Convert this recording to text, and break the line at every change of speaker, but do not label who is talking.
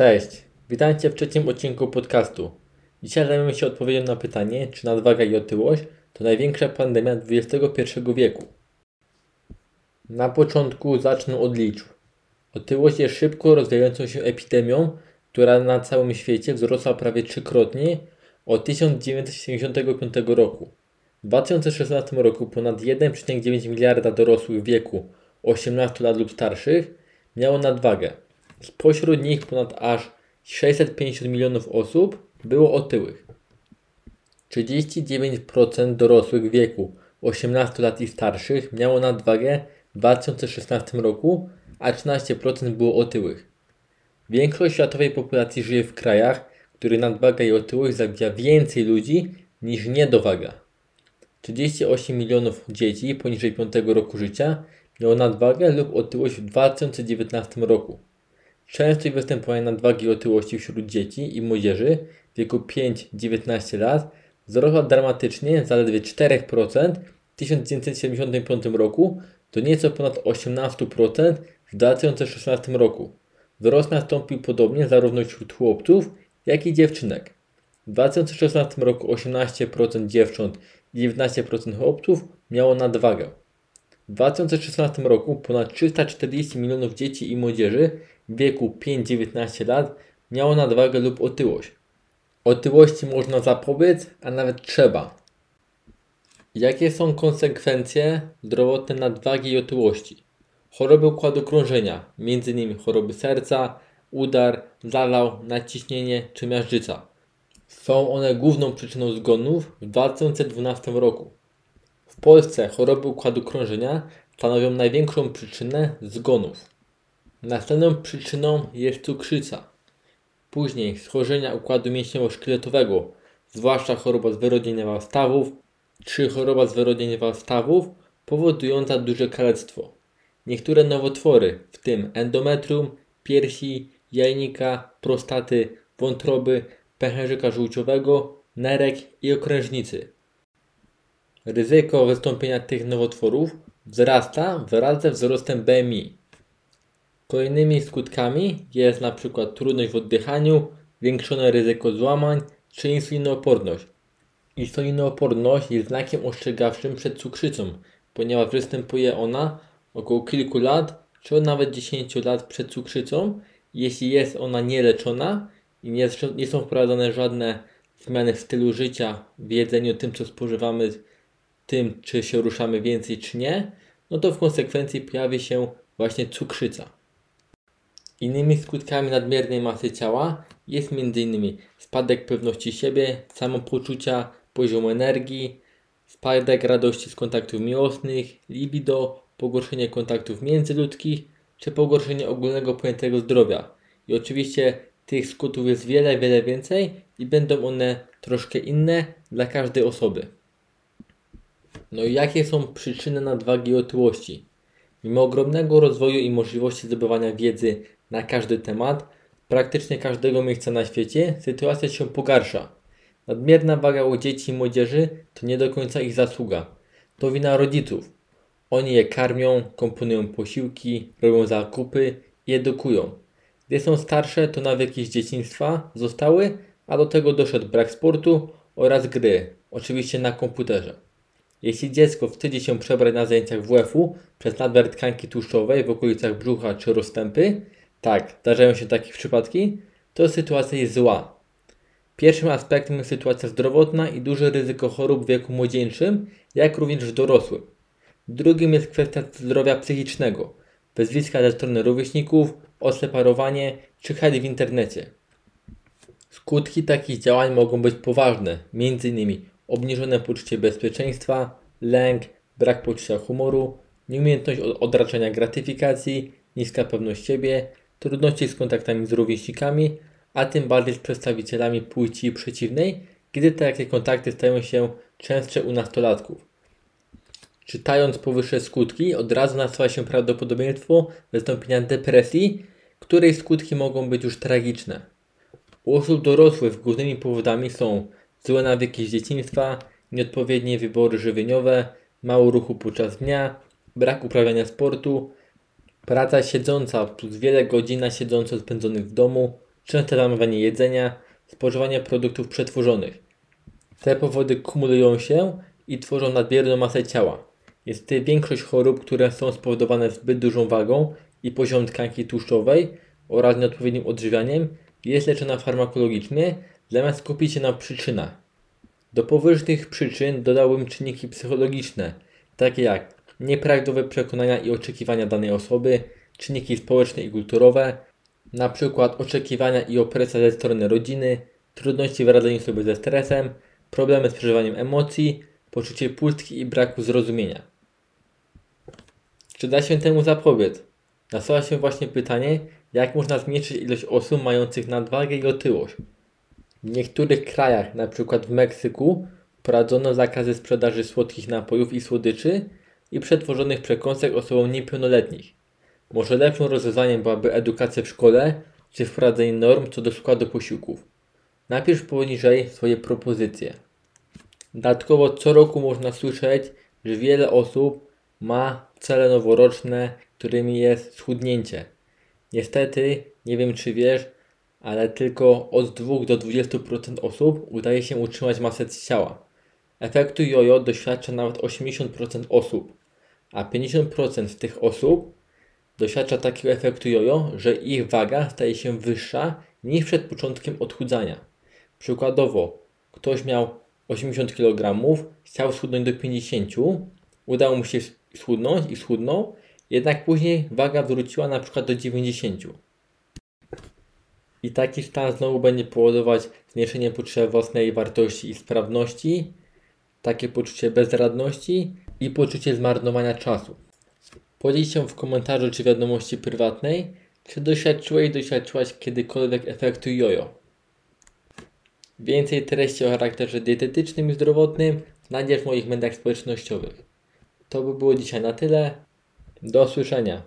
Cześć, witajcie w trzecim odcinku podcastu. Dzisiaj zajmiemy się odpowiedzią na pytanie, czy nadwaga i otyłość to największa pandemia XXI wieku. Na początku zacznę od liczb. Otyłość jest szybko rozwijającą się epidemią, która na całym świecie wzrosła prawie trzykrotnie od 1975 roku. W 2016 roku ponad 1,9 miliarda dorosłych w wieku 18 lat lub starszych miało nadwagę. Spośród nich ponad aż 650 milionów osób było otyłych. 39% dorosłych w wieku 18 lat i starszych miało nadwagę w 2016 roku, a 13% było otyłych. Większość światowej populacji żyje w krajach, w których nadwaga i otyłość zabija więcej ludzi niż niedowaga. 38 milionów dzieci poniżej 5 roku życia miało nadwagę lub otyłość w 2019 roku. Częstość występowania nadwagi i otyłości wśród dzieci i młodzieży w wieku 5-19 lat wzrosła dramatycznie zaledwie 4% w 1975 roku do nieco ponad 18% w 2016 roku. Wzrost nastąpił podobnie zarówno wśród chłopców, jak i dziewczynek. W 2016 roku 18% dziewcząt i 19% chłopców miało nadwagę. W 2016 roku ponad 340 milionów dzieci i młodzieży wieku 5-19 lat miało nadwagę lub otyłość. Otyłości można zapobiec, a nawet trzeba. Jakie są konsekwencje zdrowotne nadwagi i otyłości? Choroby układu krążenia, m.in. choroby serca, udar, zalał, nadciśnienie czy miażdżyca. Są one główną przyczyną zgonów w 2012 roku. W Polsce choroby układu krążenia stanowią największą przyczynę zgonów. Następną przyczyną jest cukrzyca. Później schorzenia układu mięśniowo-szkieletowego, zwłaszcza choroba zwyrodnieniowa stawów czy choroba zwyrodnieniowa stawów powodująca duże kalectwo. Niektóre nowotwory, w tym endometrium, piersi, jajnika, prostaty, wątroby, pęcherzyka żółciowego, nerek i okrężnicy. Ryzyko wystąpienia tych nowotworów wzrasta wraz ze wzrostem BMI. Kolejnymi skutkami jest np. trudność w oddychaniu, zwiększone ryzyko złamań czy insulinooporność. Insulinooporność jest znakiem ostrzegawczym przed cukrzycą, ponieważ występuje ona około kilku lat czy nawet 10 lat przed cukrzycą, jeśli jest ona nieleczona i nie, nie są wprowadzane żadne zmiany w stylu życia, w jedzeniu, tym co spożywamy, tym czy się ruszamy więcej czy nie, no to w konsekwencji pojawi się właśnie cukrzyca. Innymi skutkami nadmiernej masy ciała jest m.in. spadek pewności siebie, samopoczucia, poziomu energii, spadek radości z kontaktów miłosnych, libido, pogorszenie kontaktów międzyludzkich czy pogorszenie ogólnego pojętego zdrowia. I oczywiście tych skutków jest wiele, wiele więcej i będą one troszkę inne dla każdej osoby. No i jakie są przyczyny nadwagi i otyłości? Mimo ogromnego rozwoju i możliwości zdobywania wiedzy na każdy temat, praktycznie każdego miejsca na świecie, sytuacja się pogarsza. Nadmierna waga u dzieci i młodzieży to nie do końca ich zasługa. To wina rodziców. Oni je karmią, komponują posiłki, robią zakupy i edukują. Gdy są starsze, to nawyki z dzieciństwa zostały, a do tego doszedł brak sportu oraz gry, oczywiście na komputerze. Jeśli dziecko wstydzi się przebrać na zajęciach WF-u przez nadmiar tkanki tłuszczowej w okolicach brzucha czy rozstępy, tak, zdarzają się takie przypadki, to sytuacja jest zła. Pierwszym aspektem jest sytuacja zdrowotna i duże ryzyko chorób w wieku młodzieńczym, jak również w dorosłym. Drugim jest kwestia zdrowia psychicznego, wyzwiska ze strony rówieśników, odseparowanie czy hejt w internecie. Skutki takich działań mogą być poważne, m.in. obniżone poczucie bezpieczeństwa, lęk, brak poczucia humoru, nieumiejętność odraczania gratyfikacji, niska pewność siebie, trudności z kontaktami z rówieśnikami, a tym bardziej z przedstawicielami płci przeciwnej, gdy takie kontakty stają się częstsze u nastolatków. Czytając powyższe skutki, od razu nasuwa się prawdopodobieństwo wystąpienia depresji, której skutki mogą być już tragiczne. U osób dorosłych głównymi powodami są złe nawyki z dzieciństwa, nieodpowiednie wybory żywieniowe, mało ruchu podczas dnia, brak uprawiania sportu, praca siedząca plus wiele godzin siedząco spędzonych w domu, częste zamawianie jedzenia, spożywanie produktów przetworzonych. Te powody kumulują się i tworzą nadmierną masę ciała. Niestety większość chorób, które są spowodowane zbyt dużą wagą i poziomem tkanki tłuszczowej oraz nieodpowiednim odżywianiem jest leczona farmakologicznie, zamiast skupić się na przyczynach. Do powyższych przyczyn dodałbym czynniki psychologiczne, takie jak nieprawidłowe przekonania i oczekiwania danej osoby, czynniki społeczne i kulturowe, przykład oczekiwania i opresja ze strony rodziny, trudności w radzeniu sobie ze stresem, problemy z przeżywaniem emocji, poczucie pustki i braku zrozumienia. Czy da się temu zapobiec? Nasuwa się właśnie pytanie, jak można zmniejszyć ilość osób mających nadwagę i otyłość. W niektórych krajach, np. w Meksyku, wprowadzono zakazy sprzedaży słodkich napojów i słodyczy i przetworzonych przekąsek osobom niepełnoletnich. Może lepszym rozwiązaniem byłaby edukacja w szkole czy wprowadzenie norm co do składu posiłków. Napisz poniżej swoje propozycje. Dodatkowo co roku można słyszeć, że wiele osób ma cele noworoczne, którymi jest schudnięcie. Niestety, nie wiem czy wiesz, ale tylko od 2 do 20% osób udaje się utrzymać masę ciała. Efektu jojo doświadcza nawet 80% osób, a 50% z tych osób doświadcza takiego efektu jojo, że ich waga staje się wyższa niż przed początkiem odchudzania. Przykładowo, ktoś miał 80 kg, chciał schudnąć do 50, udało mu się schudnąć i schudnął, jednak później waga wróciła na przykład do 90. I taki stan znowu będzie powodować zmniejszenie poczucia własnej wartości i sprawności, takie poczucie bezradności i poczucie zmarnowania czasu. Podziel się w komentarzu czy wiadomości prywatnej, czy doświadczyłeś, doświadczyłaś kiedykolwiek efektu jojo. Więcej treści o charakterze dietetycznym i zdrowotnym znajdziesz w moich mediach społecznościowych. To by było dzisiaj na tyle. Do usłyszenia.